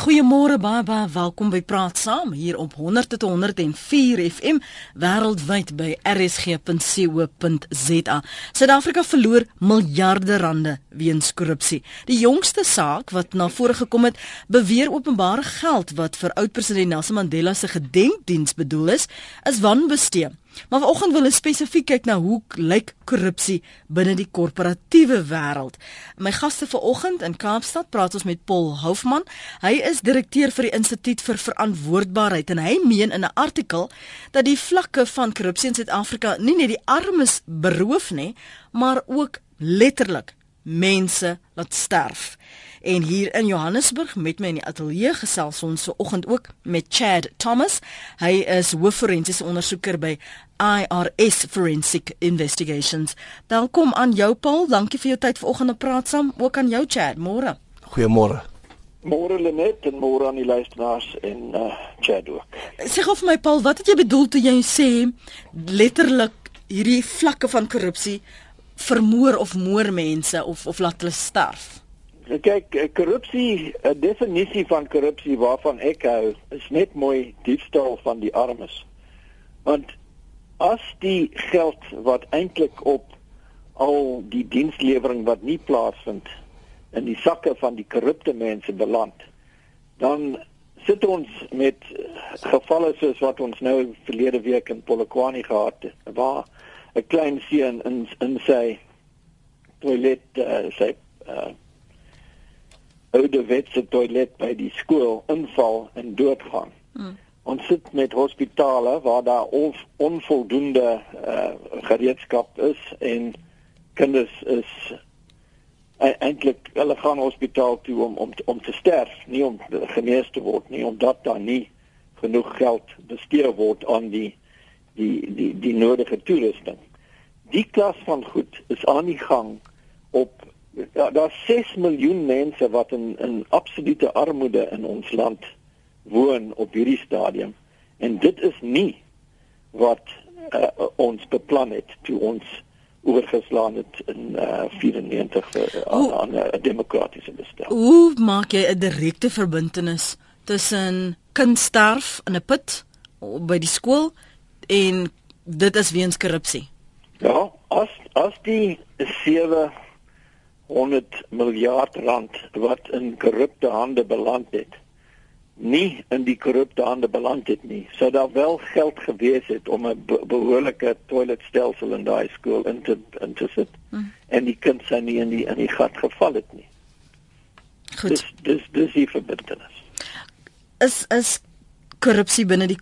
Goeiemôre baie baie welkom by Praat Saam hier op 100.104 FM wêreldwyd by rsg.co.za. Suid-Afrika verloor miljarde rande weens korrupsie. Die jongste saak wat na vore gekom het, beweer openbare geld wat vir oud-president Nelson Mandela se gedenkdiens bedoel is, is wanbestee. Maar vanoggend wil ons spesifiek kyk na hoe lyk korrupsie binne die korporatiewe wêreld. My gaste vanoggend in Kaapstad praat ons met Paul Hoofman. Hy is direkteur vir die Instituut vir Verantwoordbaarheid en hy meen in 'n artikel dat die vlakke van korrupsie in Suid-Afrika nie net die armes beroof nie, maar ook letterlik mense laat sterf. En hier in Johannesburg met my in die ateljee gesels ons se oggend ook met Chad Thomas. Hy is hoofforensiese ondersoeker by IRS Forensic Investigations. Welkom aan jou Paul. Dankie vir jou tyd vanoggend om praat saam. Ook aan jou Chad. Môre. Goeiemôre. Môre Lenet en môre aan die luisteraars en uh Chad ook. Sê gou vir my Paul, wat het jy bedoel toe jy sê letterlik hierdie vlakke van korrupsie vermoor of moor mense of of laat hulle sterf? Kyk, eh, korrupsie, 'n definisie van korrupsie waarvan ek hou, is net mooi diefstal van die armes. Want as die geld wat eintlik op al die dienslewering wat nie plaasvind in die sakke van die korrupte mense beland, dan sit ons met gevalle soos wat ons nou verlede week in Polokwane gehad het, waar 'n klein seun in in sy toilet uh, sy uh, ouderwetse toilet by die skool inval en doodgaan. Hmm. Ons sit met hospitale waar daar on, onvoldoende uh, gereedskap is en kinders is e-, eintlik hulle gaan hospitaal toe om om om te sterf, nie om genees te word nie, omdat daar nie genoeg geld bestee word aan die die die die nodige toerusting. Die klas van goed is aan die gang ja, daar's 6 miljoen mense wat in in absolute armoede in ons land woon op hierdie stadium en dit is nie wat uh, ons beplan het toe ons oorgeslaan het in uh, 94 vir, aan, aan 'n demokratiese bestel. Hoe maak jy 'n direkte verbintenis tussen kindsterf in 'n put by die skool en dit is weens korrupsie? Ja, as as die 7 100 miljard rand wat in korrupte hande beland het nie in die korrupte hande beland het nie. Sou daar wel geld gewees het om 'n be behoorlike toiletstelsel in daai skool in te in te sit hmm. en die kind sou nie in die in die gat geval het nie. Goed. Dis dis dis die verbintenis. Is is korrupsie binne die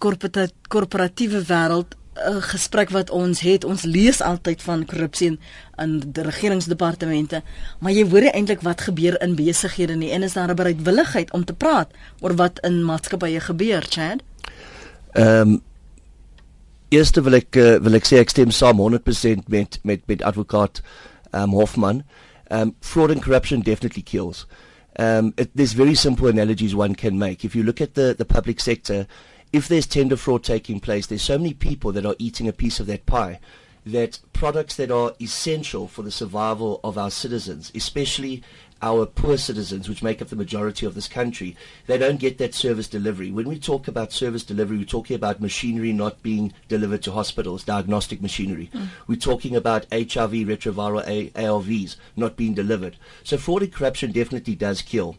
korporatiewe wêreld 'n gesprek wat ons het. Ons lees altyd van korrupsie in, in die regeringsdepartemente, maar jy hoor eintlik wat gebeur in besighede nie en is daar 'n bereidwilligheid om te praat oor wat in maatskappye gebeur, Chad? Ehm um, Eerste wil ek uh, wil ek sê ek stem saam 100% met met met advokaat um Hoffman. Um fraud and corruption definitely kills. Um it, there's very simple analogies one can make. If you look at the the public sector, if there's tender fraud taking place, there's so many people that are eating a piece of that pie that products that are essential for the survival of our citizens, especially our poor citizens, which make up the majority of this country, they don't get that service delivery. When we talk about service delivery, we're talking about machinery not being delivered to hospitals, diagnostic machinery. Mm. We're talking about HIV, retroviral A- ARVs not being delivered. So fraud and corruption definitely does kill.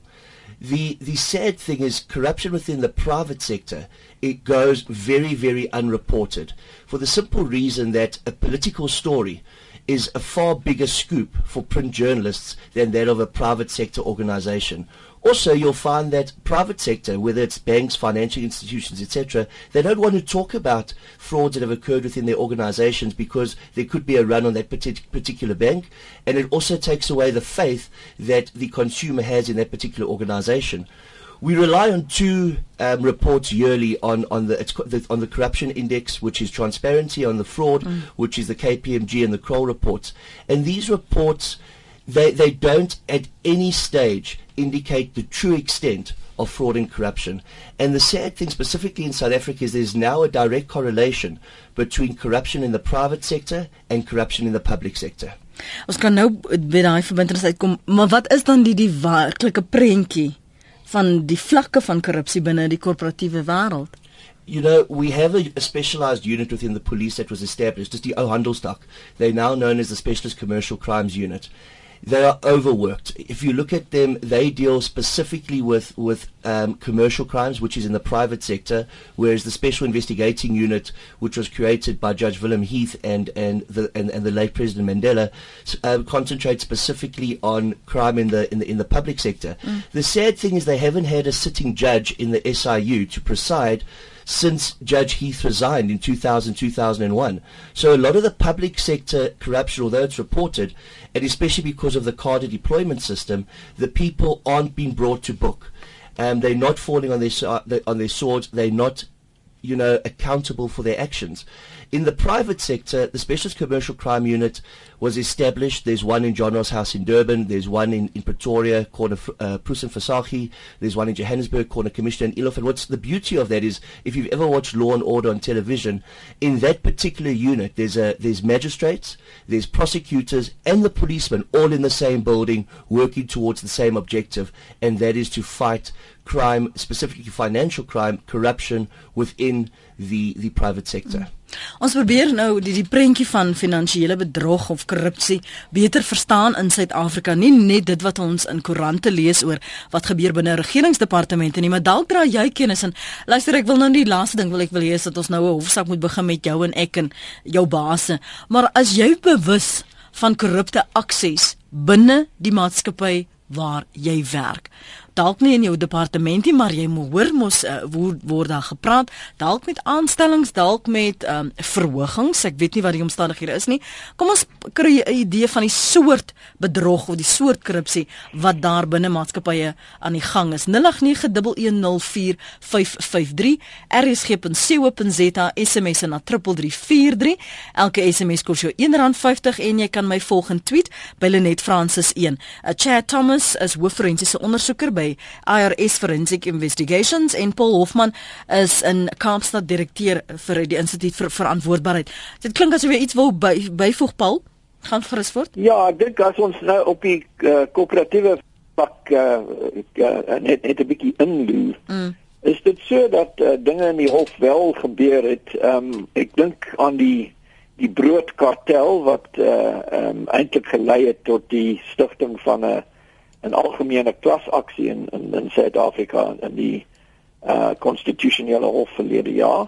The the sad thing is corruption within the private sector it goes very very unreported for the simple reason that a political story is a far bigger scoop for print journalists than that of a private sector organization. Also, you'll find that private sector, whether it's banks, financial institutions, etc., they don't want to talk about frauds that have occurred within their organizations because there could be a run on that particular bank, and it also takes away the faith that the consumer has in that particular organization. We rely on two um, reports yearly on on the, on the corruption index, which is transparency, on the fraud, mm. which is the KPMG and the Kroll reports, and these reports they, they don't at any stage indicate the true extent of fraud and corruption. And the sad thing specifically in South Africa is there's now a direct correlation between corruption in the private sector and corruption in the public sector. Ons kan nou by daai verbintenis uitkom, maar wat is dan die die werklike prentjie van die vlakke van korrupsie binne die korporatiewe wêreld? You know, we have a, a, specialized unit within the police that was established, just the Ohandelstak. They're now known as the Specialist Commercial Crimes Unit. They are overworked. If you look at them, they deal specifically with with um, commercial crimes, which is in the private sector, whereas the Special Investigating Unit, which was created by Judge Willem Heath and and the and, and the late President Mandela, uh, concentrates specifically on crime in the in the in the public sector. Mm. The sad thing is they haven't had a sitting judge in the SIU to preside since Judge Heath resigned in 2000, 2001. So a lot of the public sector corruption, although it's reported, and especially because of the cadre deployment system, the people aren't being brought to book. Um, they're not falling on their, on their swords. They're not, you know, accountable for their actions. In the private sector, the Specialist Commercial Crime Unit was established. There's one in John Ross House in Durban. There's one in, in Pretoria, corner uh, Prus and Fasahi. There's one in Johannesburg, corner Commissioner in Ilof. And what's the beauty of that is, if you've ever watched Law and Order on television, in that particular unit, there's a there's magistrates, there's prosecutors, and the policemen all in the same building, working towards the same objective, and that is to fight crime, specifically financial crime, corruption within the the private sector. Mm. Ons probeer nou die die prentjie van finansiële bedrog of korrupsie beter verstaan in Suid-Afrika, nie net dit wat ons in koerante lees oor wat gebeur binne regeringsdepartemente nie, maar dalk dra jy kennis en luister ek wil nou die laaste ding wil ek wil hê is dat ons nou 'n hofsaak moet begin met jou en ek en jou baas. Maar as jy bewus van korrupte aksies binne die maatskappy waar jy werk dalk nie in jou departement nie, maar jy moet hoor mos uh, word, word daar gepraat, dalk met aanstellings, dalk met um, verhogings. Ek weet nie wat die omstandighede is nie. Kom ons kry 'n idee van die soort bedrog of die soort korrupsie wat daar binne maatskappye aan die gang is. 0891104553 rsg.co.za SMS na 3343. Elke SMS kos jou R1.50 en jy kan my volg en tweet by Lenet Francis 1. 'n Chad Thomas is hoofforensiese ondersoeker by IRS Forensic Investigations en Paul Hofman is in Kaapstad direkteur vir die Instituut vir Verantwoordbaarheid. Dit klink asof jy iets wil by, byvoeg Paul. Gaan gerus voort. Ja, ek dink as ons nou op die uh, koöperatiewe pak uh, uh, net net 'n bietjie inloer. Mm. Is dit so dat uh, dinge in die hof wel gebeur het? Ehm um, ek dink aan die die broodkartel wat uh ehm um, eintlik gelei het tot die stigting van 'n 'n algemene klasaksie in in in Suid-Afrika in die uh konstitusionele hof verlede jaar.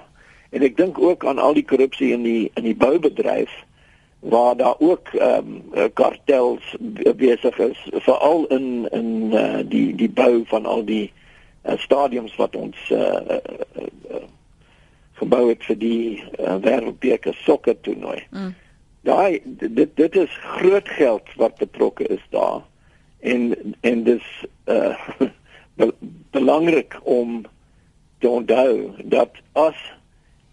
En ek dink ook aan al die korrupsie in die in die boubedryf waar daar ook ehm um, kartels besig is veral in in uh, die die bou van al die uh, stadiums wat ons uh, uh, uh, gebou het vir die uh, wêreldbeker sokker toernooi. Mm. Daai dit dit is groot geld wat betrokke is daar en en dis uh belangrik om te onthou dat as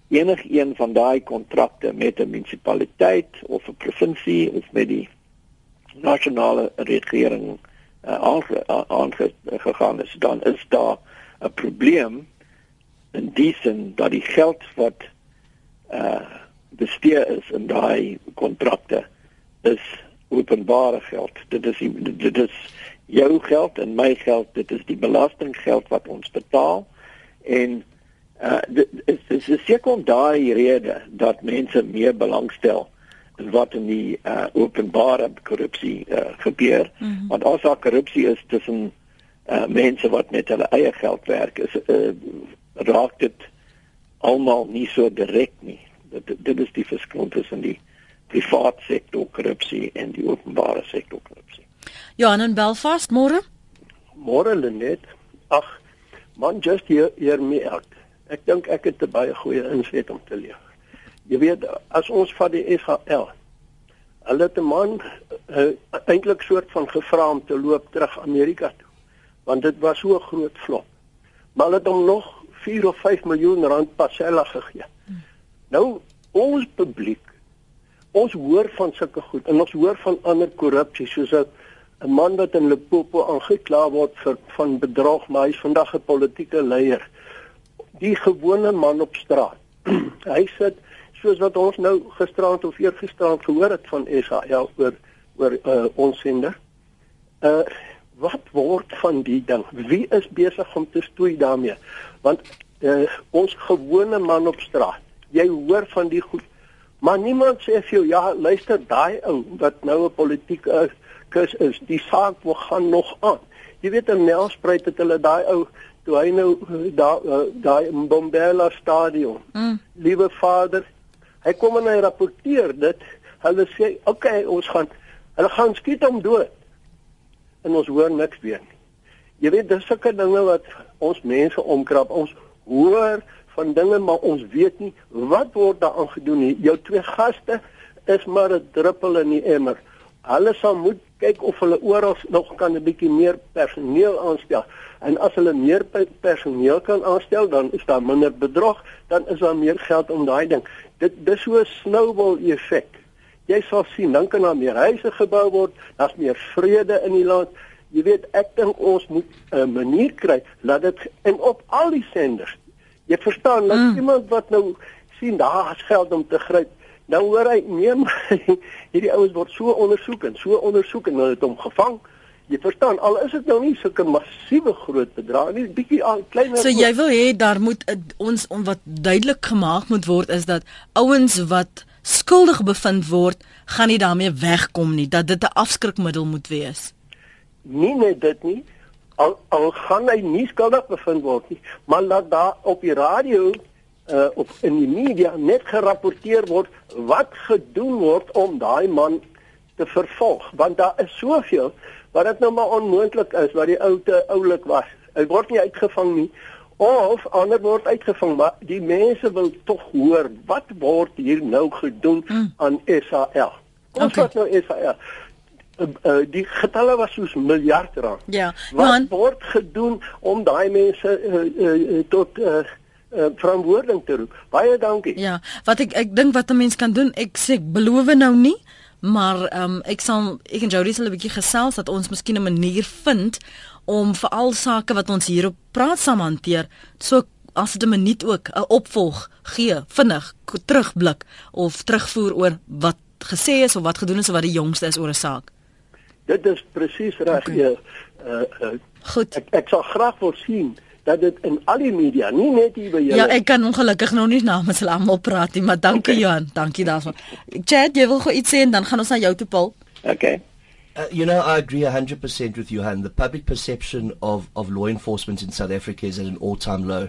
enigeen van daai kontrakte met 'n munisipaliteit of 'n provinsie of met die nasionale regering uh, aangegaan is dan is daar 'n probleem in die sin dat die geld wat uh bestee is in daai kontrakte is openbare geld. Dit is die, dit is jou geld en my geld. Dit is die belastinggeld wat ons betaal. En uh dit is dis is seker om daai rede dat mense meer belangstel in wat in die uh openbare korrupsie uh gebeur. Mm -hmm. Want as daar korrupsie is tussen uh mense wat met hulle eie geld werk, is uh raak dit almal nie so direk nie. Dit dit is die verskil tussen die privaat sektor korrupsie en die openbare sektor korrupsie. Ja, en in Belfast môre? Môre Lenet. Ag, man just hier hier mee uit. Ek dink ek het 'n baie goeie inset om te leer. Jy weet, as ons van die SHL hulle het 'n man uh, eintlik soort van gevra om te loop terug Amerika toe. Want dit was so 'n groot flop. Maar hulle het hom nog 4 of 5 miljoen rand pasella gegee. Hmm. Nou ons publiek ons hoor van sulke goed en ons hoor van ander korrupsie soos 'n man wat in Limpopo aangekla word vir van bedrog maar hy's vandag 'n politieke leier die gewone man op straat hy sit soos wat ons nou gisterand of eergisterand gehoor het van SAL oor oor uh, ons sender uh wat word van die ding? Wie is besig om te stoei daarmee? Want uh, ons gewone man op straat, jy hoor van die goed, maar niemand sê vir jou ja, luister daai ou wat nou 'n politieke kus is, die saak wil gaan nog aan. Jy weet in Nelspruit het hulle daai ou toe hy nou daai uh, daai Bombela stadion. Mm. Liewe vader, hy kom en hy rapporteer dit. Hulle sê, "Oké, okay, ons gaan hulle gaan skiet hom dood." En ons hoor niks weer nie. Jy weet dis sulke dinge wat ons mense omkrap. Ons hoor van dinge maar ons weet nie wat word daaraan gedoen nie. Jou twee gaste is maar 'n druppel in die emmer. Hulle sal moet kyk of hulle oral nog kan 'n bietjie meer personeel aanstel. En as hulle meer personeel kan aanstel, dan is daar minder bedrog, dan is daar meer geld om daai ding. Dit dis so 'n snowball effek. Jy sal sien, dan kan daar meer huise gebou word, daar's meer vrede in die land. Jy weet, ek dink ons moet 'n manier kry dat dit en op al die senders. Jy verstaan, dat mm. iemand wat nou sien daar's geld om te gryp, nou hoor hy neem hierdie ouens word so ondersoek en so ondersoek en hulle het hom gevang. Jy verstaan, al is dit nou nie sulke massiewe groot bedrae nie, bietjie aan kleiner. So jy wil hê daar moet ons om wat duidelik gemaak moet word is dat ouens wat skuldig bevind word, gaan nie daarmee wegkom nie, dat dit 'n afskrikmiddel moet wees nie net dit nie al al gaan hy nie skuldig bevind word nie maar laat daar op die radio uh, of in die media net gerapporteer word wat gedoen word om daai man te vervolg want daar is soveel wat dit nou maar onmoontlik is wat die ou te oulik was hy word nie uitgevang nie of ander word uitgevang maar die mense wil tog hoor wat word hier nou gedoen hmm. aan SAL ons okay. wat nou SAL uh, die getalle was soos miljard rand. Ja. Wat Man, word gedoen om daai mense uh, uh, tot uh, uh, verantwoording te roep? Baie dankie. Ja, wat ek ek dink wat 'n mens kan doen, ek sê ek beloof nou nie, maar ehm um, ek sal ek en Jody sal 'n bietjie gesels dat ons miskien 'n manier vind om vir al sake wat ons hier op praat saam hanteer, so as dit 'n minuut ook 'n opvolg gee, vinnig terugblik of terugvoer oor wat gesê is of wat gedoen is of wat die jongste is oor 'n saak. Dit is presies reg. Okay. Uh, uh Goed. Ek ek sal graag wil sien dat dit in al die media, nie net hier by julle. Ja, ek kan ongelukkig nog nie namens hulle almal praat nie, maar dankie okay. Johan, dankie daarvan. Chat, jy wil gou iets sê en dan gaan ons na jou toe Paul. Okay. Uh, you know, I agree 100% with Johan. The public perception of, of law enforcement in South Africa is at an all time low.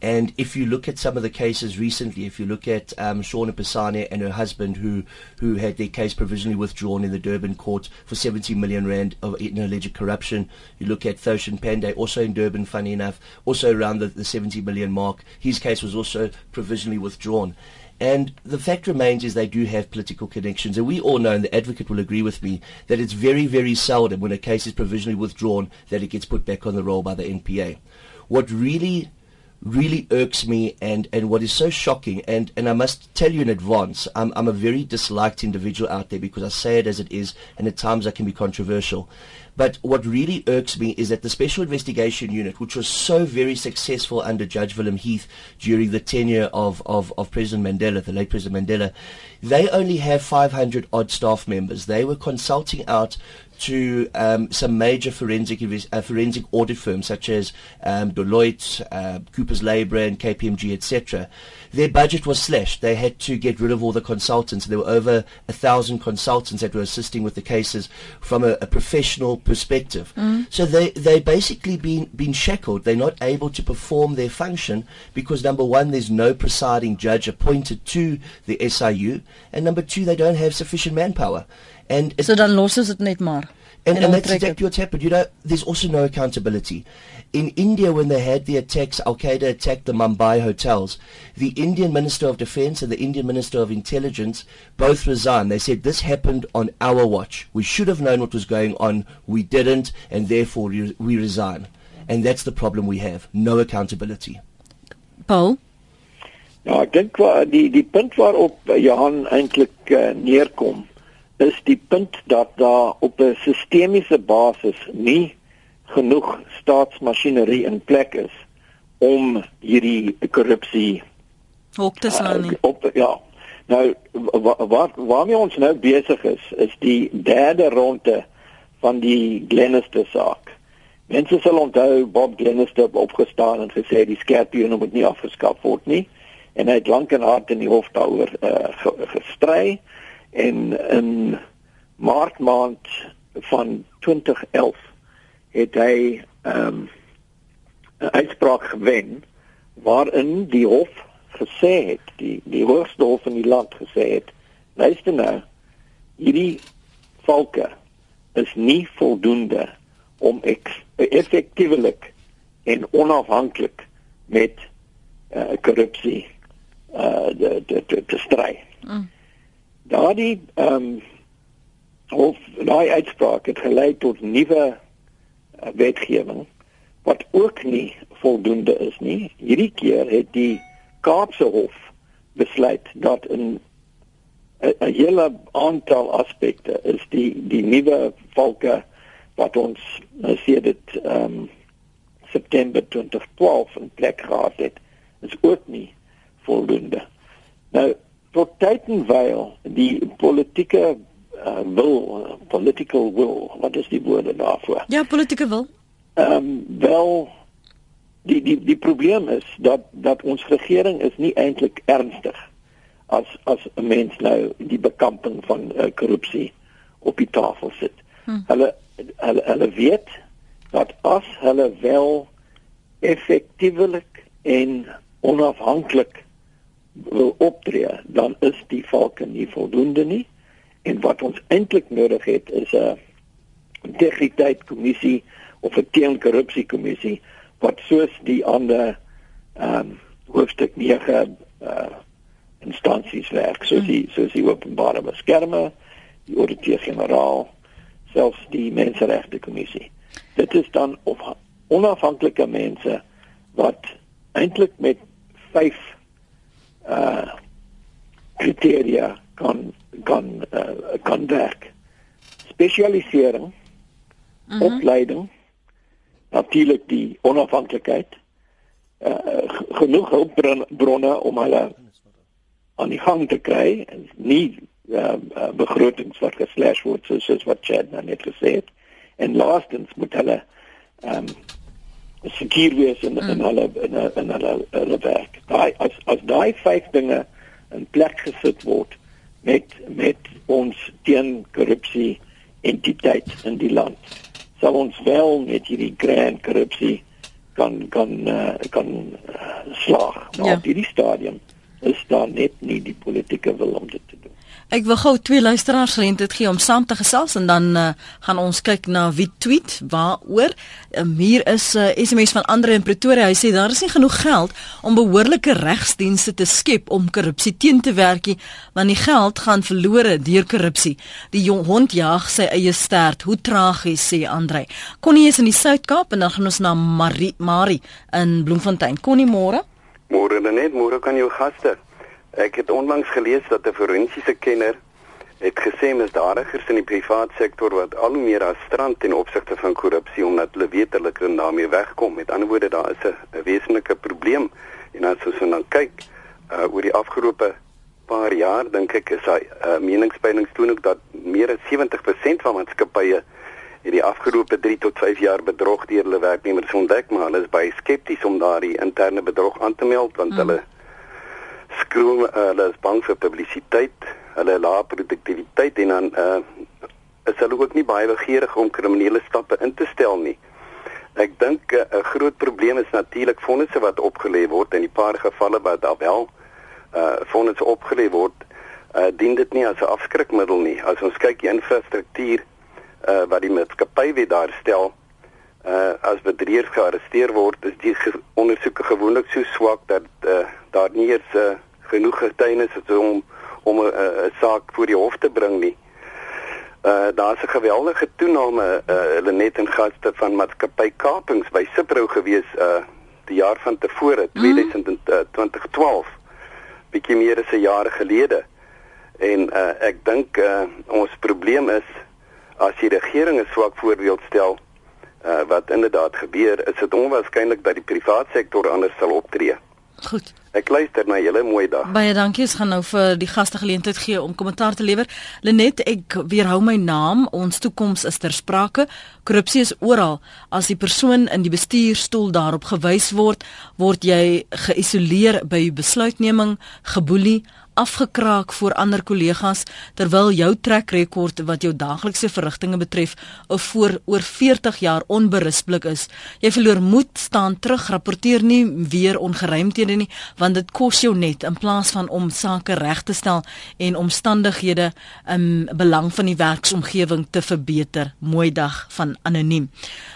And if you look at some of the cases recently, if you look at um, Shauna Pisani and her husband, who who had their case provisionally withdrawn in the Durban court for 70 million rand of in alleged corruption, you look at Thoshan Pandey, also in Durban, funny enough, also around the, the 70 million mark. His case was also provisionally withdrawn. And the fact remains is they do have political connections. And we all know, and the advocate will agree with me, that it's very, very seldom when a case is provisionally withdrawn that it gets put back on the roll by the NPA. What really really irks me and, and what is so shocking and, and I must tell you in advance I'm, I'm a very disliked individual out there because I say it as it is and at times I can be controversial but what really irks me is that the Special Investigation Unit, which was so very successful under Judge Willem Heath during the tenure of, of, of President Mandela, the late President Mandela, they only have 500 odd staff members. They were consulting out to um, some major forensic uh, forensic audit firms such as um, Deloitte, uh, Cooper's Labor, and KPMG, etc. Their budget was slashed. They had to get rid of all the consultants. There were over a thousand consultants that were assisting with the cases from a, a professional perspective. Mm. So they they basically been been shackled. They're not able to perform their function because number one, there's no presiding judge appointed to the SIU, and number two, they don't have sufficient manpower. And so dan los is dit net maar. And, and, and that's exactly what's happened. You know, there's also no accountability. In India, when they had the attacks, Al Qaeda attacked the Mumbai hotels. The Indian Minister of Defense and the Indian Minister of Intelligence both resigned. They said this happened on our watch. We should have known what was going on. We didn't, and therefore we, we resign. And that's the problem we have: no accountability. Paul. Ja, ek dink die die punt waarop Johan eintlik uh, neerkom is die punt dat daar op 'n sistemiese basis nie genoeg staatsmasjinerie in plek is om hierdie korrupsie op te slaan nie. Uh, op ja. Nou wat waarmee ons nou besig is is die derde ronde van die Glenister saak. Mense sal onthou Bob Glenister het opgestaan en gesê die skerpioene moet nie afgeskaf word nie en hy het lank en hard in die hof daaroor uh, gestry en in Maart maand van 2011 het hy ehm, 'n um, uitspraak gewen waarin die hof gesê het die die hoogste hof in die land gesê het luister nou hierdie valke is nie voldoende om effektiewelik en onafhanklik met uh, korrupsie uh de de te, te stry. Mm. Daardie ehm um, of daai uitspraak het gelei tot nuwe uh, wetgewing wat ook nie voldoende is nie. Hierdie keer het die Kaapse Hof besluit dat 'n 'n hele aantal aspekte is die die nuwe valke wat ons nou sê dit ehm um, September 2012 in plek gehad het is ook nie voldoende. Nou tot tyd en wyl die politieke uh, wil political will wat is die woorde daarvoor? Ja, politieke wil. Ehm um, wel die die die probleem is dat dat ons regering is nie eintlik ernstig as as 'n mens nou die bekamping van uh, korrupsie op die tafel sit. Hmm. Hulle hulle hulle weet dat as hulle wel effektiewelik en onafhanklik wil optree, dan is die valke nie voldoende nie. En wat ons eintlik nodig het is 'n integriteitskommissie of 'n teenkorrupsiekommissie wat soos die ander ehm um, hoofstuk 9 uh instansies werk, soos die soos die openbare beskermer, die ouditeur-generaal selfs die menseregte kommissie. Dit is dan of onafhanklike mense wat eintlik met 5 uh kriteria kan kan uh, kan werk. Spesialisering, mm -hmm. opleiding, natuurlik die onafhanklikheid, uh genoeg hulpbronne om hulle aan die gang te kry en nie uh, uh, begrotings wat geslash word soos, soos wat Chad nou net gesê het. En laastens moet hulle ehm um, seker wees in in mm. hulle in, in hulle hulle werk. Daai as as daai vyf dinge in plek gesit word met met ons teen korrupsie entiteit in die land sal ons wel met hierdie grand korrupsie kan kan uh, kan uh, slaag. Maar ja. op hierdie stadium is daar net nie die politieke wil om dit. Ek wil gou twee luisteraars geleentheid gee om saam te gesels en dan uh, gaan ons kyk na wie tweet waaroor. Um, hier is 'n uh, eh, SMS van Andre in Pretoria. Hy sê daar is nie genoeg geld om behoorlike regsdienste te skep om korrupsie teen te werk nie, want die geld gaan verlore deur korrupsie. Die jong hond jag sy eie stert. Hoe tragies sê Andre. Connie is in die Suid-Kaap en dan gaan ons na Marie Marie in Bloemfontein. Connie môre? Môre net, môre kan jou gaste. Ek het onlangs gelees dat 'n forensiese kenner het gesê misdadigers in die private sektor wat al hoe meer as strand ten opsigte van korrupsie omdat hulle weet hulle kan daarmee wegkom. Met ander woorde, daar is 'n wesenlike probleem en as ons dan kyk uh, oor die afgelope paar jaar, dink ek is daai uh, meningspeilings toon ook dat meer as 70% van maatskappye in die afgelope 3 tot 5 jaar bedrog deur hulle werknemers ontdek, maar hulle is baie skepties om daardie interne bedrog aan te meld want mm. hulle skroom uh, hulle is bang vir publisiteit, hulle lae produktiwiteit en dan uh, is hulle ook nie baie begeerig om kriminele stappe in te stel nie. Ek dink eh, 'n uh, groot probleem is natuurlik fondse wat opgelê word in die paar gevalle wat daar wel uh fondse opgelê word, uh dien dit nie as 'n afskrikmiddel nie. As ons kyk die infrastruktuur uh wat die maatskappy weer daar stel, uh as bedrieger gearresteer word, is die ge ondersoeke gewoonlik so swak dat uh daar nie eens uh, genoeg getuienis is om om 'n uh, saak voor die hof te bring nie. Uh daar's 'n geweldige toename uh hulle net in gaste van maatskappy kapings by Cipro gewees uh die jaar van tevore mm. 2012 bietjie meer as 'n jaar gelede. En uh ek dink uh ons probleem is as die regering 'n swak voorbeeld stel uh wat inderdaad gebeur, is dit onwaarskynlik dat die private sektor anders sal optree. Goed. Ek luister na julle mooi dag. Baie dankie. Ons gaan nou vir die gaste geleentheid gee om kommentaar te lewer. Lenet, ek weerhou my naam. Ons toekoms is ter sprake. Korrupsie is oral. As die persoon in die bestuurstoel daarop gewys word, word jy geïsoleer by besluitneming, geboelie, afgekraak voor ander kollegas terwyl jou trek rekord wat jou daaglikse verrigtinge betref of voor oor 40 jaar onberispelik is. Jy verloor moed, staan terug, rapporteer nie weer ongeruimthede nie, want dit kos jou net in plaas van om sake reg te stel en omstandighede in belang van die werksomgewing te verbeter. Mooi dag van anoniem.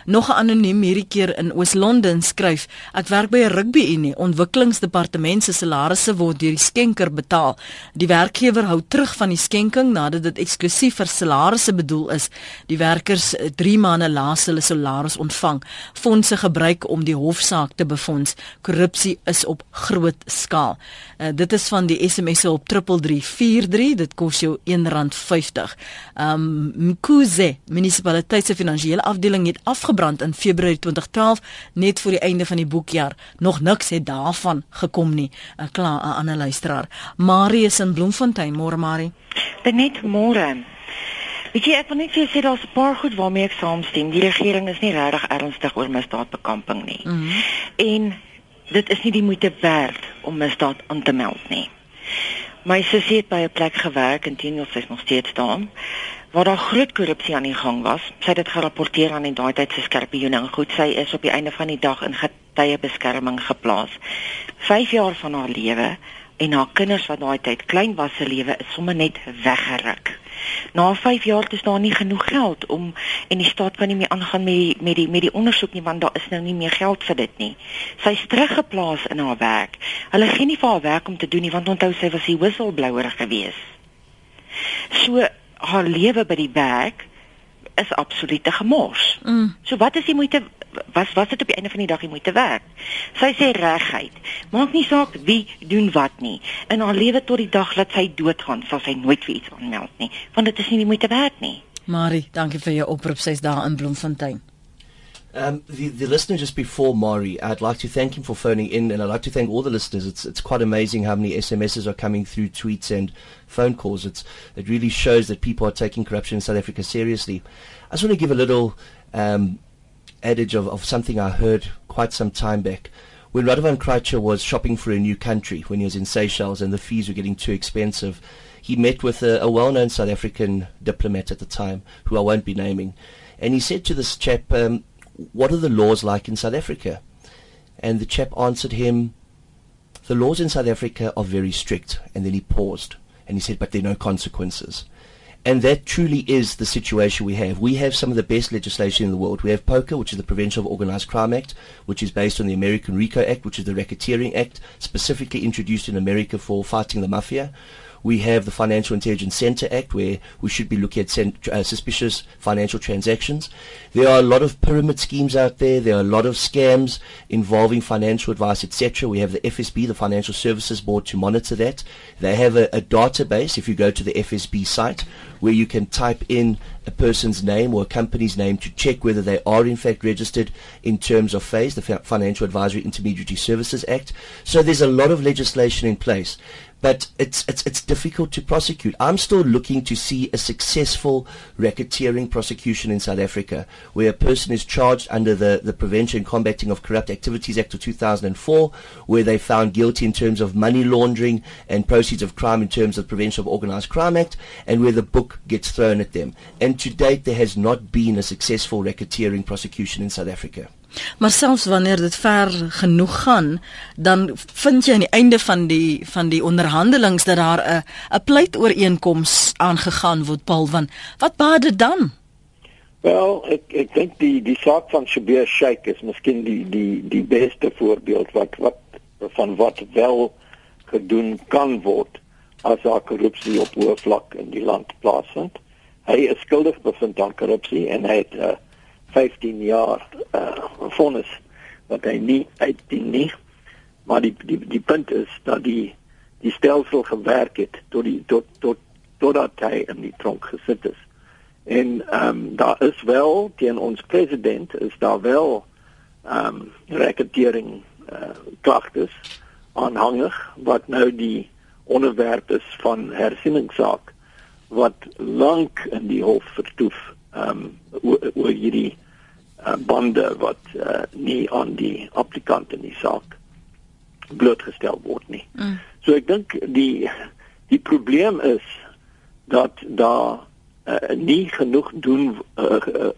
Nog 'n anoniem hierdie keer in Oos-London skryf: Ek werk by 'n rugby-unie. Ontwikkelingsdepartement se salarisse word deur die skenker betaal betaal. Die werkgewer hou terug van die skenking nadat dit eksklusief vir salarisse bedoel is. Die werkers 3 maande laas hulle salaris ontvang. Fondse gebruik om die hofsaak te befonds. Korrupsie is op groot skaal. Uh, dit is van die SMS op 3343. Dit kos jou R1.50. Um Mkuze, munisipaliteit se finansiële afdeling het afgebrand in Februarie 2012 net voor die einde van die boekjaar. Nog niks het daarvan gekom nie. 'n Klaar 'n luisteraar. Maar Marius in Bloemfontein, môre Marie. Net môre. Weet jy, ek wil net vir jou sê daar's 'n paar goed waarmee ek saamstem. Die regering is nie regtig ernstig oor misdaadbekamping nie. Mm -hmm. En dit is nie die moeite werd om misdaad aan te meld nie. My sussie het by 'n plek gewerk en teen ons is nog steeds daar waar daar groot korrupsie aan die gang was. Sy het dit gerapporteer aan die daai tyd se skerpioene en goed sy is op die einde van die dag in getuie beskerming geplaas. 5 jaar van haar lewe en haar kinders wat daai tyd klein was se lewe is sommer net weggeruk. Na 5 jaar het daar nie genoeg geld om en die staat kan nie meer aangaan met die, met die met die ondersoek nie want daar is nou nie meer geld vir dit nie. Sy's teruggeplaas in haar werk. Hulle gee nie vir haar werk om te doen nie want onthou sy was die whistleblower gewees. So haar lewe by die werk is absolute gemors. Mm. So wat is die moeite was was dit op die einde van die dag die moeite werd? Sy sê regheid. Maak nie saak wie doen wat nie. In haar lewe tot die dag dat sy doodgaan, sal sy nooit vir iets aanmeld nie, want dit is nie die moeite werd nie. Marie, dankie vir jou oproep. Sy's daar in Bloemfontein. Um, the, the listener just before Mari, I'd like to thank him for phoning in, and I'd like to thank all the listeners. It's it's quite amazing how many SMSs are coming through, tweets and phone calls. It's it really shows that people are taking corruption in South Africa seriously. I just want to give a little um, adage of, of something I heard quite some time back. When Radovan Krejcir was shopping for a new country, when he was in Seychelles and the fees were getting too expensive, he met with a, a well-known South African diplomat at the time, who I won't be naming, and he said to this chap, um, what are the laws like in South Africa? And the chap answered him, the laws in South Africa are very strict. And then he paused and he said, but there are no consequences. And that truly is the situation we have. We have some of the best legislation in the world. We have POCA, which is the Prevention of Organized Crime Act, which is based on the American RICO Act, which is the Racketeering Act, specifically introduced in America for fighting the mafia. We have the Financial Intelligence Center Act, where we should be looking at sen- uh, suspicious financial transactions. There are a lot of pyramid schemes out there. There are a lot of scams involving financial advice, etc. We have the FSB, the Financial Services Board, to monitor that. They have a, a database. If you go to the FSB site, where you can type in a person's name or a company's name to check whether they are in fact registered in terms of FASE, the Financial Advisory Intermediary Services Act. So there's a lot of legislation in place but it's it's it's difficult to prosecute. I'm still looking to see a successful racketeering prosecution in South Africa, where a person is charged under the, the Prevention and Combating of Corrupt Activities Act of 2004, where they found guilty in terms of money laundering and proceeds of crime in terms of Prevention of Organised Crime Act, and where the book gets thrown at them. And to date, there has not been a successful racketeering prosecution in South Africa. Maar selfs wanneer dit ver genoeg gaan, dan vind jy aan die einde van die van die onderhandelings dat daar 'n 'n pleitooreenkoms aangegaan word, Paul, want wat baat dit dan? Wel, ek ek dink die die saak van Shabir Sheikh is miskien die die die beste voorbeeld wat wat van wat wel gedoen kan word as daar korrupsie op hoë vlak in die land plaasvind. Hy is skuldig bevind aan korrupsie en hy het uh, 15 jaar uh vonnis wat hy nie uitdien nie. Maar die die die punt is dat die die stelsel gewerk het tot die tot tot totdat hy in die tronk gesit is. En ehm um, daar is wel teen ons president is daar wel ehm um, reketering uh klagtes aanhangig wat nou die onderwerp is van hersieningssaak wat lank in die hof vertoef ehm um, oor hierdie uh, bande wat uh, nie aan die applikant in die saak blootgestel word nie. Mm. So ek dink die die probleem is dat daar uh, nie genoeg doen uh, uh,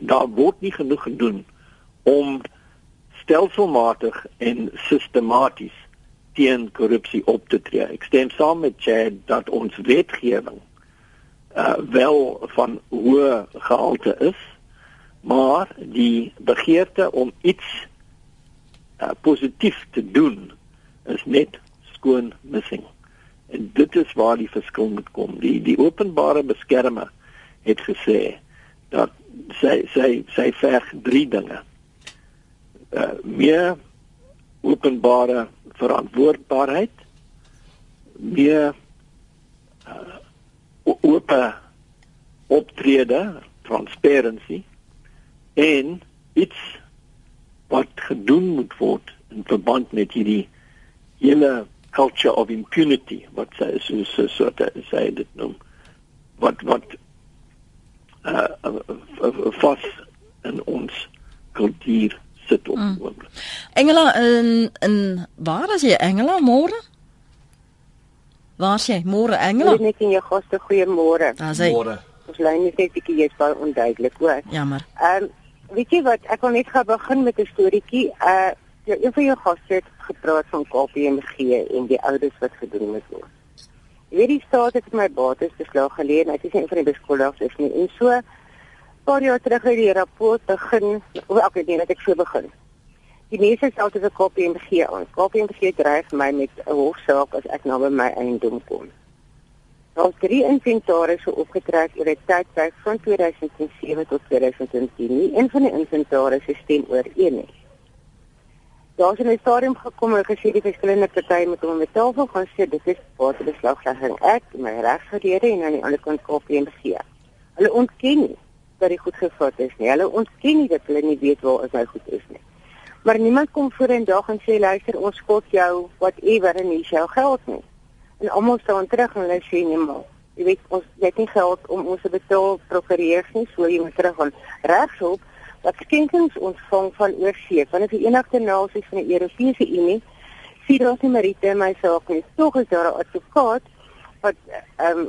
daar word nie genoeg gedoen om stelselmatig en sistematies teen korrupsie op te tree. Ek stem saam met Chad dat ons wetgewing uh wel van hoë gehalte is, maar die begeerte om iets uh, positief te doen is net skoon missing. En dit is waar die verskil moet kom. Die die openbare beskermer het gesê dat sy sy sy verg drie dinge. Uh meer openbare verantwoordbaarheid, meer uh oop optrede, transparency en iets wat gedoen moet word in verband met hierdie hele culture of impunity wat sy so so so sê dit noem wat wat uh, uh vas in ons kultuur sit op mm. Engela in in waar is jy? Engela môre Waar is jy? Môre Engela Ek net in jou gaste goeiemôre. Môre. Ons lyn is net bietjie jy's baie onduidelik hoor. Jammer. Ehm um, weet jy wat? Ek wil net gou begin met 'n storieetjie. Uh Ja, een van jou gaste het gepraat van KPMG en die ouders wat gedoen moet word. Jy weet die staat het my bates beslag geleë en ek is een van die beskuldigdes is nie. En so paar jaar terug het die rapport begin, of ek weet nie dat ek so begin. Die mense sê altyd vir KPMG aan. KPMG dreig my met 'n hofsaak as ek nou by my eiendom kom. Daar is drie inventarisse opgetrek oor 'n tydperk van 2007 tot 2010. Nie een van die inventarisse stem ooreen nie daar's in 'n stadium gekom en gesê die verskillende partye moet om met tafel gaan sit. Dit is wat die beslaglegging ek, my regsverlede en aan die ander kant KPMG. Hulle ontken nie dat dit goed gevat is nie. Hulle ontken nie dat hulle nie weet waar is hy goed is nie. Maar niemand kom voor en dag en sê luister ons skuld jou whatever en nie jou geld nie. En almal staan terug en hulle sê nee maar jy weet ons het nie geld om ons te betaal prokureurs nie, so jy moet terug aan regshulp wat skenkings ontvang van oorsee van die Verenigde Nasies van die Europese Unie sien ons nie Marite my saak nie. Tog is daar 'n advokaat wat ehm um,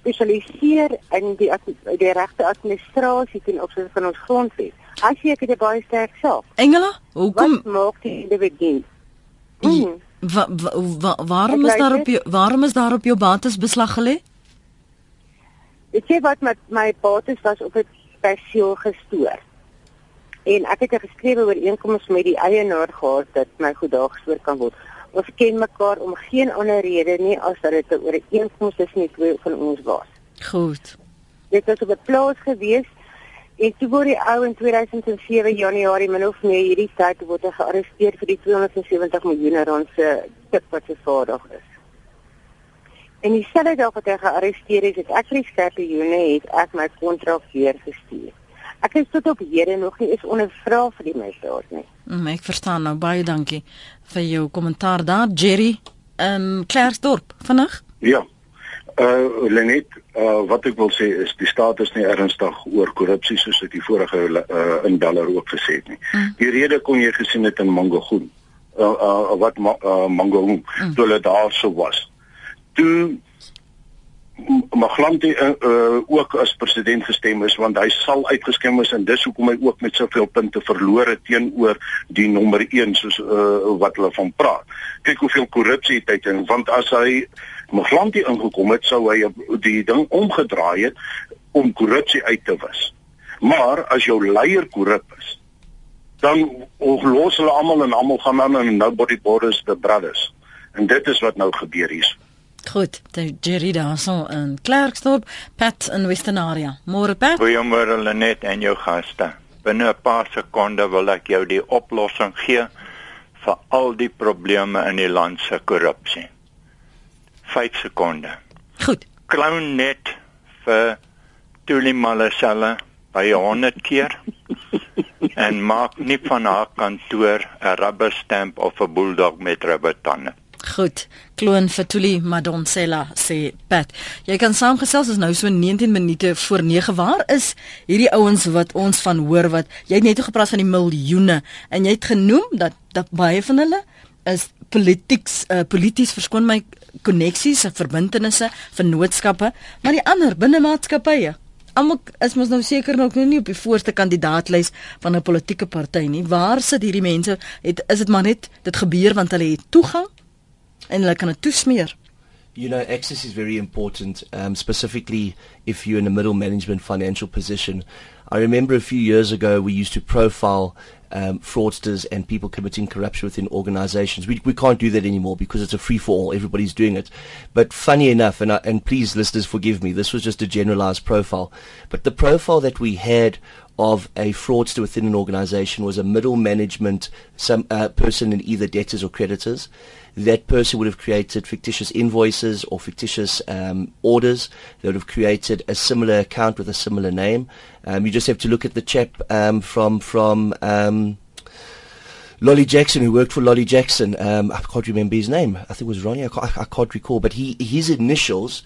spesialiseer in die die regte administrasie ten opsigte van ons grondwet as jy ek het baie sterk saak Engela hoekom wat maak die individu hmm. wa, wa, wa, waarom is daar op jou waarom is daar op jou bates beslag gelê Ek sê wat met my bates was op 'n perseel gestoor en ek het 'n geskrewe ooreenkoms met die eienaar gehad dat my goed daar gestoor kan word. Ons ken mekaar om geen ander rede nie as dat dit 'n ooreenkoms is nie twee van ons was. Goed. Dit was op 'n plaas gewees en toe word die ou in 2007 Januarie min of meer hierdie tyd word hy gearresteer vir die 270 miljoen rand se tip wat vader is. En dieselfde dag wat hy gearresteer is, het ek vir die skerpe joene het ek my kontrak weer gestuur. Ek is tot op hede nog nie is ondervra vir die misdaad nie. Mm, ek verstaan nou baie dankie vir jou kommentaar daar Jerry in Klerksdorp vanaand. Ja. Uh Lenet, uh wat ek wil sê is die staat is nie ernstig oor korrupsie soos ek die vorige uh inbeller ook gesê het nie. Mm. Die rede kon jy gesien het in Mangagoon. Uh, uh wat uh, Mangagoon mm. toe hulle daar so was. Toe Maglanti uh, uh, ook as president gestem is want hy sal uitgeskem is en dis hoekom hy ook met soveel punte verloor het teenoor die nommer 1 soos uh, wat hulle van praat. Kyk hoeveel korrupsie het hy teen want as hy Maglanti ingekom het sou hy die ding omgedraai het om korrupsie uit te wis. Maar as jou leier korrup is dan los hulle almal en almal gaan aan en nobody bothers the brothers. En dit is wat nou gebeur hier. Goed, die Jerry daarso in Klerksdorp, Pat in Western Area. Môre Pat. Goeiemôre Lenet en jou gaste. Binne 'n paar sekondes wil ek jou die oplossing gee vir al die probleme in die land se korrupsie. 5 sekondes. Goed. Klou net vir Tuli Malesela by 100 keer. en maak nie van haar kantoor 'n rubber stamp of 'n bulldog met rubber tande. Goed. Kloon Fatuli Madonsela sê Pat. Jy kan saamgesels is nou so 19 minute voor 9. Waar is hierdie ouens wat ons van hoor wat jy het net gepraat van die miljoene en jy het genoem dat dat baie van hulle is politieks uh, polities verskoon my koneksies, verbintenisse, vennootskappe, maar die ander binne maatskappye almal is mos nou seker nog nie op die voorste kandidaatlys van 'n politieke party nie. Waar sit hierdie mense? Het is dit maar net dit gebeur want hulle het toegang hulle kan dit toesmeer. You know, access is very important, um, specifically if you're in a middle management financial position. I remember a few years ago we used to profile um, fraudsters and people committing corruption within organizations. We, we can't do that anymore because it's a free for all. Everybody's doing it. But funny enough, and, I, and please, listeners, forgive me, this was just a generalized profile. But the profile that we had of a fraudster within an organization was a middle management some uh, person in either debtors or creditors that person would have created fictitious invoices or fictitious um, orders. They would have created a similar account with a similar name. Um, you just have to look at the chap um, from from um, Lolly Jackson, who worked for Lolly Jackson. Um, I can't remember his name. I think it was Ronnie. I can't, I can't recall, but he his initials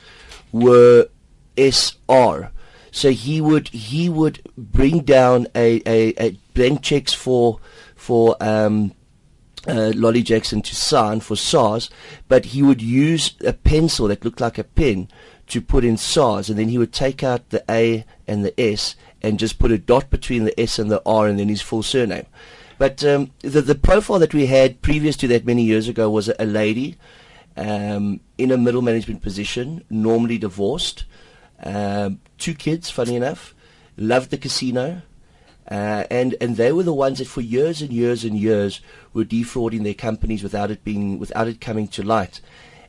were SR. So he would he would bring down a, a, a blank checks for for um, uh, Lolly Jackson to sign for SARS, but he would use a pencil that looked like a pen to put in SARS, and then he would take out the A and the S and just put a dot between the S and the R, and then his full surname. But um, the the profile that we had previous to that many years ago was a, a lady um, in a middle management position, normally divorced, um, two kids, funny enough, loved the casino. Uh, and and they were the ones that for years and years and years were defrauding their companies without it being without it coming to light.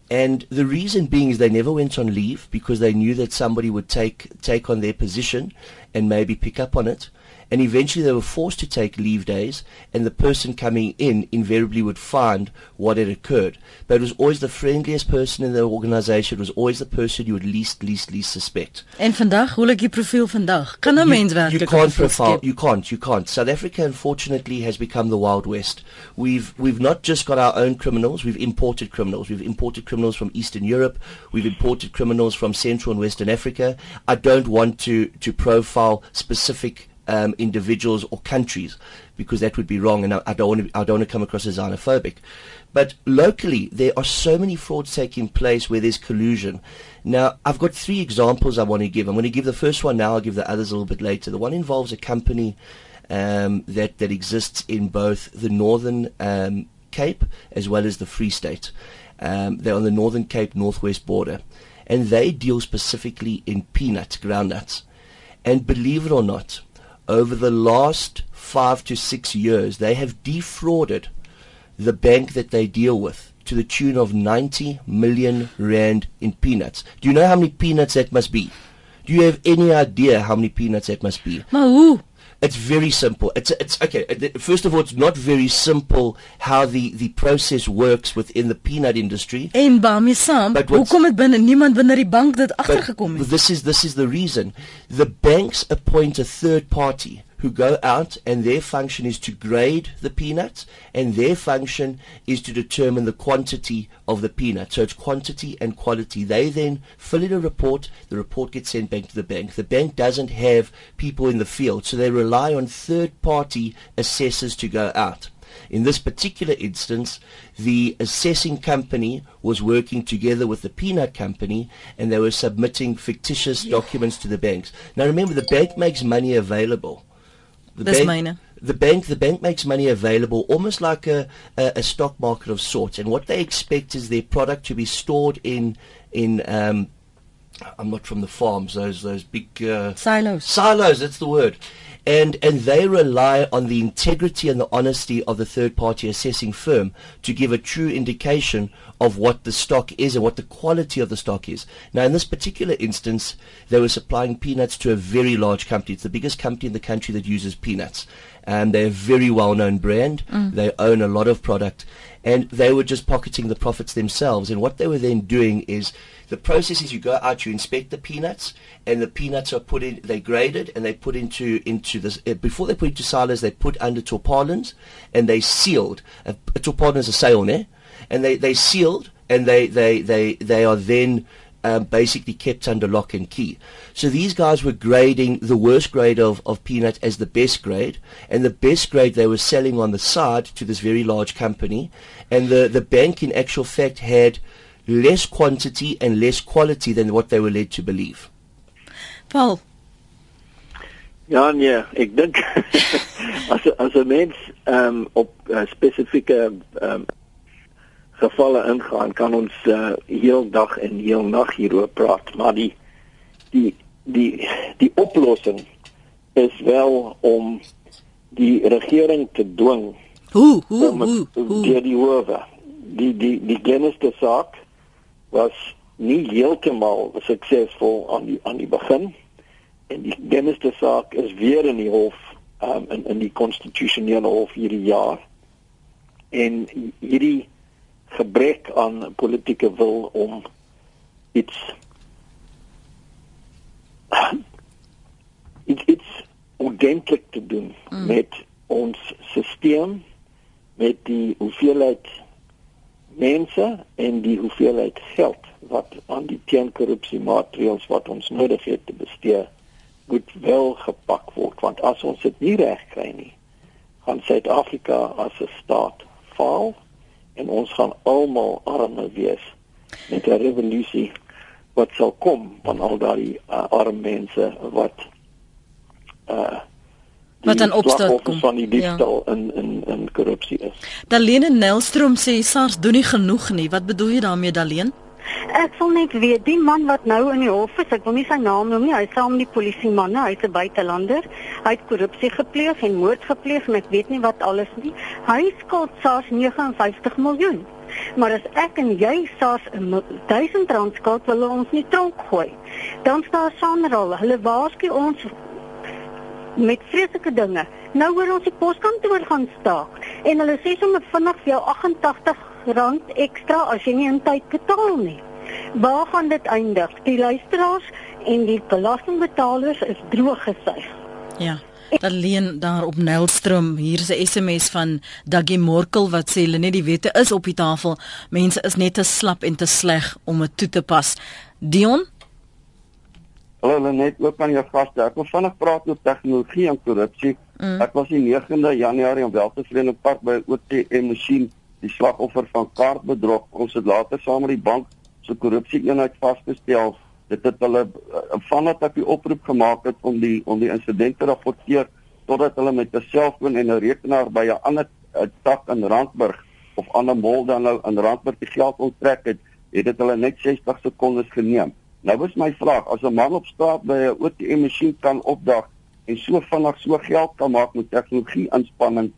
And the reason being is they never went on leave because they knew that somebody would take take on their position and maybe pick up on it. And eventually they were forced to take leave days, and the person coming in invariably would find what had occurred. But it was always the friendliest person in the organization, it was always the person you would least, least, least suspect. En vandag, hoe lyk die profiel vandag? Kan 'n You- mens werklik You can't profile. You can't. You can't. South Africa, unfortunately, has become the Wild West. We've we've not just got our own criminals. We've imported criminals. We've imported criminals from Eastern Europe. We've imported criminals from Central and Western Africa. I don't want to to profile specific um, individuals or countries because that would be wrong, and I, I don't want to I don't want to come across as xenophobic. But locally, there are so many frauds taking place where there's collusion. Now, I've got three examples I want to give. I'm going to give the first one now. I'll give the others a little bit later. The one involves a company um, that that exists in both the Northern um, Cape as well as the Free State. Um, they're on the Northern Cape Northwest border, and they deal specifically in peanuts, groundnuts. And believe it or not, over the last five to six years, they have defrauded the bank that they deal with to the tune of 90 million rand in peanuts. Do you know how many peanuts that must be? Do you have any idea how many peanuts that must be? Maar hoe? It's very simple. It's it's okay. First of all, it's not very simple how the the process works within the peanut industry. En daarmee saam, hoekom het binne niemand binne die bank dit But agtergekom het? this is this is the reason. The banks appoint a third party who go out and their function is to grade the peanuts and their function is to determine the quantity of the peanut. So it's quantity and quality. They then fill in a report, the report gets sent back to the bank. The bank doesn't have people in the field, so they rely on third party assessors to go out. In this particular instance, the assessing company was working together with the peanut company and they were submitting fictitious documents to the banks. Now remember, the bank makes money available. The Dis bank, the bank the bank makes money available almost like a, a, a stock market of sorts and what they expect is their product to be stored in in um, I'm not from the farms those those big uh, Silos. silos that's the word and and they rely on the integrity and the honesty of the third party assessing firm to give a true indication of what the stock is and what the quality of the stock is now in this particular instance they were supplying peanuts to a very large company it's the biggest company in the country that uses peanuts and they're a very well known brand they own a lot of product and they were just pocketing the profits themselves. And what they were then doing is the process is you go out, you inspect the peanuts, and the peanuts are put in, they're graded, and they put into into this uh, before they put into silos, they put under tarpaulins, and they sealed. A, a tarpaulin is a sail, ne? And they they sealed, and they they they they are then um, basically kept under lock and key. So these guys were grading the worst grade of, of peanut as the best grade, and the best grade they were selling on the side to this very large company. And the, the bank, in actual fact, had less quantity and less quality than what they were led to believe. Paul, Ja nee, ek dink as as 'n mens ehm um, op uh, spesifieke ehm um, gevalle ingaan, kan ons uh, heel dag en heel nag hieroor praat, maar die die die die oplossing is wel om die regering te dwing hoe hoe om hoe hoe deur die howe. Die die die geneste saak was nie heeltemal suksesvol aan die aan die begin en die geneste saak is weer in die hof um, in in die konstitusionele hof hierdie jaar en hierdie gebrek aan politieke wil om iets iets iets ordentlik te doen mm. met ons stelsel met die hoeveelheid mense en die hoeveelheid geld wat aan die teenkorrupsie maatreëls wat ons nodig het te bestee moet wel gepak word want as ons dit nie reg kry nie gaan Suid-Afrika as 'n staat faal en ons gaan almal arme wees met 'n revolusie wat sal kom van al daai uh, arme mense wat uh Wat die aan opstand slagoffers kom. van die diefstal ja. in in in korrupsie is. Dalene Nelstroom sê SARS doen nie genoeg nie. Wat bedoel jy daarmee Dalene? Ek wil net weet, die man wat nou in die hof is, ek wil nie sy naam noem nie, hy is saam met die polisie manne, hy's 'n buitelander. Hy het korrupsie gepleeg en moord gepleeg en ek weet nie wat alles nie. Hy skuld SARS 59 miljoen. Maar as ek en jy SARS 1000 rand skuld, wil hulle ons nie tronk gooi. Dan staan Sanral, hulle waarsku ons met vreeslike dinge. Nou hoor ons die poskantoor gaan staak en hulle sê sommer vinnig vir jou 88 rand ekstra as jy nie in tyd betaal nie. Waar gaan dit eindig? Die luisteraars en die belastingbetalers is droog gesuig. Ja. Dalene daar op Nelstroom, hier is 'n SMS van Daggie Morkel wat sê hulle net die wette is op die tafel. Mense is net te slap en te sleg om dit toe te pas. Dion, Hallo Lenet, ook aan jou gaste. Ek wil vinnig praat oor tegnologie en korrupsie. Mm. Ek was die 9de Januarie in Weltevrede Park by OTM masjien, die slagoffer van kaartbedrog. Ons het later saam met die bank se korrupsie eenheid vasgestel. Dit het hulle uh, vandat ek die oproep gemaak het om die om die insident te rapporteer totdat hulle met 'n selfoon en 'n rekenaar by 'n ander uh, tak in Randburg of ander mall dan nou in Randburg die geld onttrek het, het dit hulle net 60 sekondes geneem. Nou is my vraag, as 'n man op straat by 'n ATM masjien kan opdag en so vinnig so geld kan maak met tegnologie inspanning,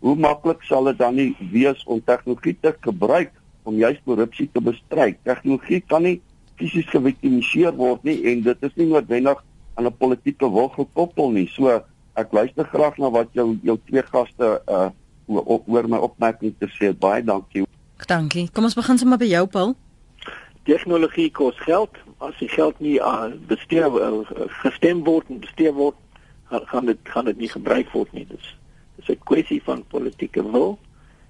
hoe maklik sal dit dan nie wees om tegnologie te gebruik om juis korrupsie te bestry? Tegnologie kan nie fisies gewiktimiseer word nie en dit is nie noodwendig aan 'n politieke wil gekoppel nie. So ek luister graag na wat jou jou twee gaste uh oor, oor my opmerking te sê. Baie dankie. dankie. Kom ons begin sommer by jou Paul. tegnologie kos geld. As die geld nie uh, bestee uh, gestem word en bestee word, gaan- dit gaan dit nie gebruik word nie. Dis 'n kwessie van politieke wil.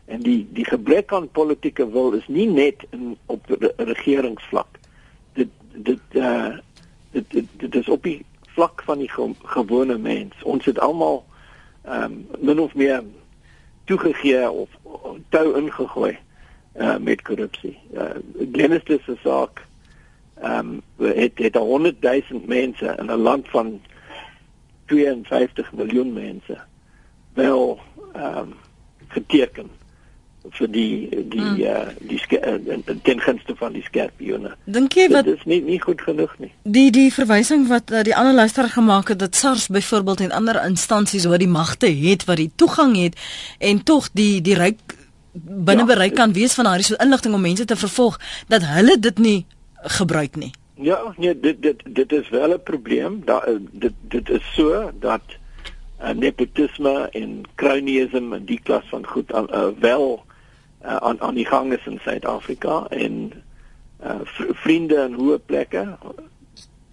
En die die gebrek aan politieke wil is nie net in op re regeringsvlak. Dit dit uh dit, dit dit is op die vlak van die ge gewone mens. Ons het almal ehm um, min of meer toegegee of, of tou ingegooi uh met korrupsie. Uh Genesis se saak ehm um, het het 100 000 mense in 'n land van 52 miljoen mense wel ehm um, geteken vir die die Mm. mm. uh die uh, ten gunste van die skerpioene. Dink jy wat Dit is nie nie goed genoeg nie. die die verwysing wat uh, die ander luisteraar gemaak het dat SARS byvoorbeeld en ander instansies wat die magte het wat die toegang het en tog die die ryk binne Ja, bereik kan wees van daardie so inligting om mense te vervolg dat hulle dit nie gebruik nie. Ja, nee, dit dit dit is wel 'n probleem. Daar dit dit is so dat uh, nepotisme en cronyisme en die klas van goed uh, uh, wel uh, aan aan die gang is in Suid-Afrika en uh, vriende in hoë plekke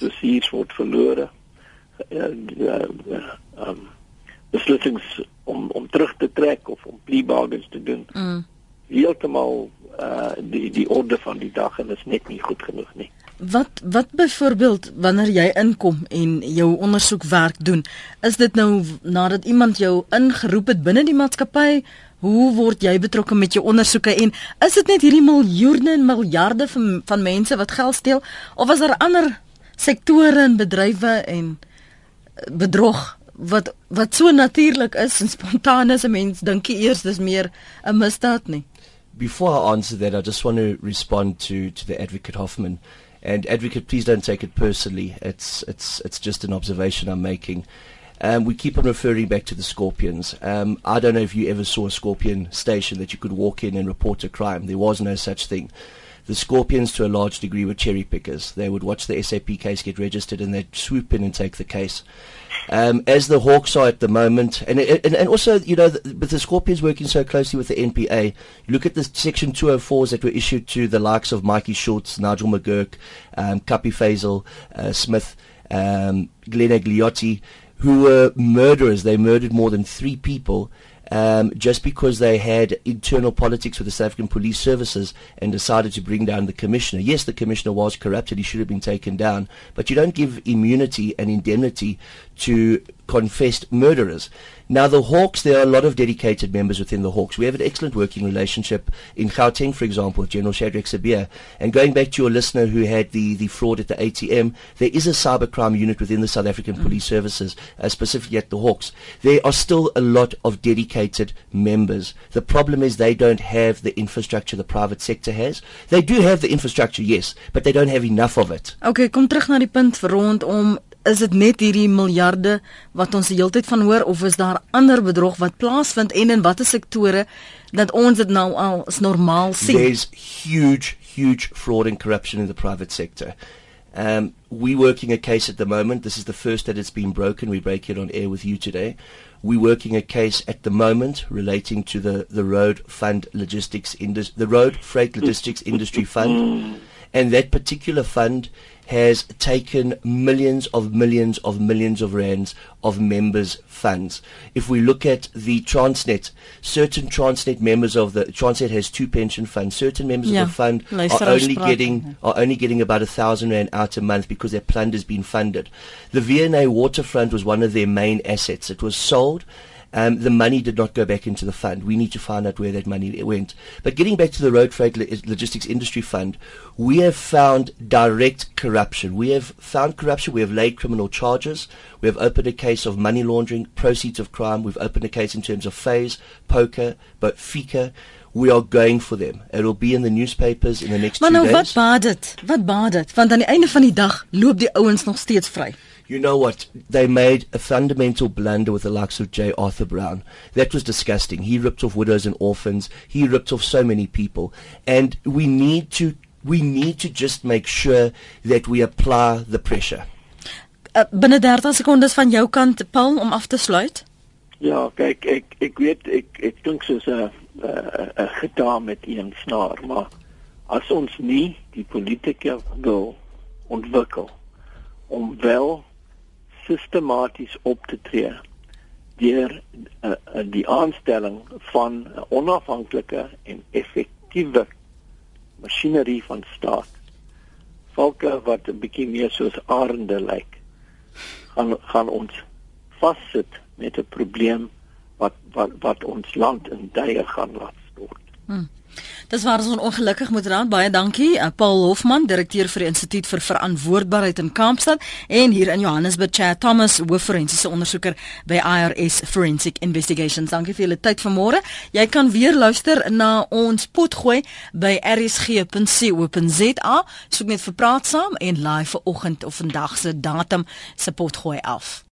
dossiers word verlore. Uh, uh, uh, um, beslissings om om terug te trek of om plea bargains te doen. Mm. Heeltemal uh die die orde van die dag en is net nie goed genoeg nie. Wat wat byvoorbeeld wanneer jy inkom en jou ondersoekwerk doen, is dit nou nadat iemand jou ingeroep het binne die maatskappy, hoe word jy betrokke met jou ondersoeke en is dit net hierdie miljoene en miljarde van van mense wat geld steel of is daar ander sektore en bedrywe en bedrog wat wat so natuurlik is en spontaan is 'n mens dink eers dis meer 'n misdaad nie. Before I answer that I just want to respond to to the advocate Hoffman and advocate please don't take it personally it's it's it's just an observation I'm making. Um, we keep on referring back to the scorpions. Um, I don't know if you ever saw a scorpion station that you could walk in and report a crime. There was no such thing. The Scorpions, to a large degree, were cherry pickers. They would watch the SAP case get registered and they'd swoop in and take the case. Um, as the Hawks are at the moment, and, and, and also, you know, with the Scorpions working so closely with the NPA, look at the Section 204s that were issued to the likes of Mikey Schultz, Nigel McGurk, um, Kapi Faisal, uh, Smith, um, Glenn Agliotti, who were murderers. They murdered more than three people um, just because they had internal politics with the South African police services and decided to bring down the commissioner. Yes, the commissioner was corrupted. He should have been taken down. But you don't give immunity and indemnity to confessed murderers. Now, the Hawks, there are a lot of dedicated members within the Hawks. We have an excellent working relationship in Gauteng, for example, with General Shadrach Sabir. And going back to your listener who had the, the fraud at the ATM, there is a cybercrime unit within the South African mm. Police Services, uh, specifically at the Hawks. There are still a lot of dedicated members. The problem is they don't have the infrastructure the private sector has. They do have the infrastructure, yes, but they don't have enough of it. Okay, kom terug na die punt rondom is dit net hierdie miljarde wat ons die hele tyd van hoor of is daar ander bedrog wat plaasvind en in watter sektore dat ons dit nou al as normaal sien There's huge huge fraud and corruption in the private sector. Um we working a case at the moment. This is the first that it's been broken. We break it on air with you today. We working a case at the moment relating to the the road fund logistics industry the road freight logistics industry fund and that particular fund has taken millions of millions of millions of rands of members' funds. If we look at the Transnet, certain Transnet members of the Transnet has two pension funds. Certain members yeah. of the fund are only getting are only getting about a thousand rand out a month because their plant has been funded. The VNA waterfront was one of their main assets. It was sold um, the money did not go back into the fund. We need to find out where that money went. But getting back to the Road Freight Logistics Industry Fund, we have found direct corruption. We have found corruption. We have laid criminal charges. We have opened a case of money laundering, proceeds of crime. We've opened a case in terms of phase, poker, but FICA. We are going for them. It will be in the newspapers in the next maar nou, days. Maar nou wat baat dit? Wat baat dit? Want aan die einde van die dag loop die ouens nog steeds vry you know what? They made a fundamental blunder with the likes of J. Arthur Brown. That was disgusting. He ripped off widows and orphans. He ripped off so many people. And we need to we need to just make sure that we apply the pressure. Uh, binne 30 sekondes van jou kant Paul om af te sluit. Ja, kyk ek ek weet ek ek dink soos 'n 'n gitaar met een snaar, maar as ons nie die politieke wil ontwikkel om wel sistematies op te tree deur uh, die aanstelling van 'n onafhanklike en effektiewe masjinerie van staat. Volke wat 'n bietjie meer soos arende lyk, gaan gaan ons vassit met 'n probleem wat wat wat ons land in duie gaan laat stort. Hmm. Dis waar ons ongelukkig moet raak. Baie dankie. Uh, Paul Hofman, direkteur vir die Instituut vir Verantwoordbaarheid in Kaapstad en hier in Johannesburg Chad Thomas, hoofforensiese ondersoeker by IRS Forensic Investigations. Dankie vir julle tyd vanmôre. Jy kan weer luister na ons potgooi by rsg.co.za. Soek net vir praat saam en live vanoggend of vandag se datum se potgooi af.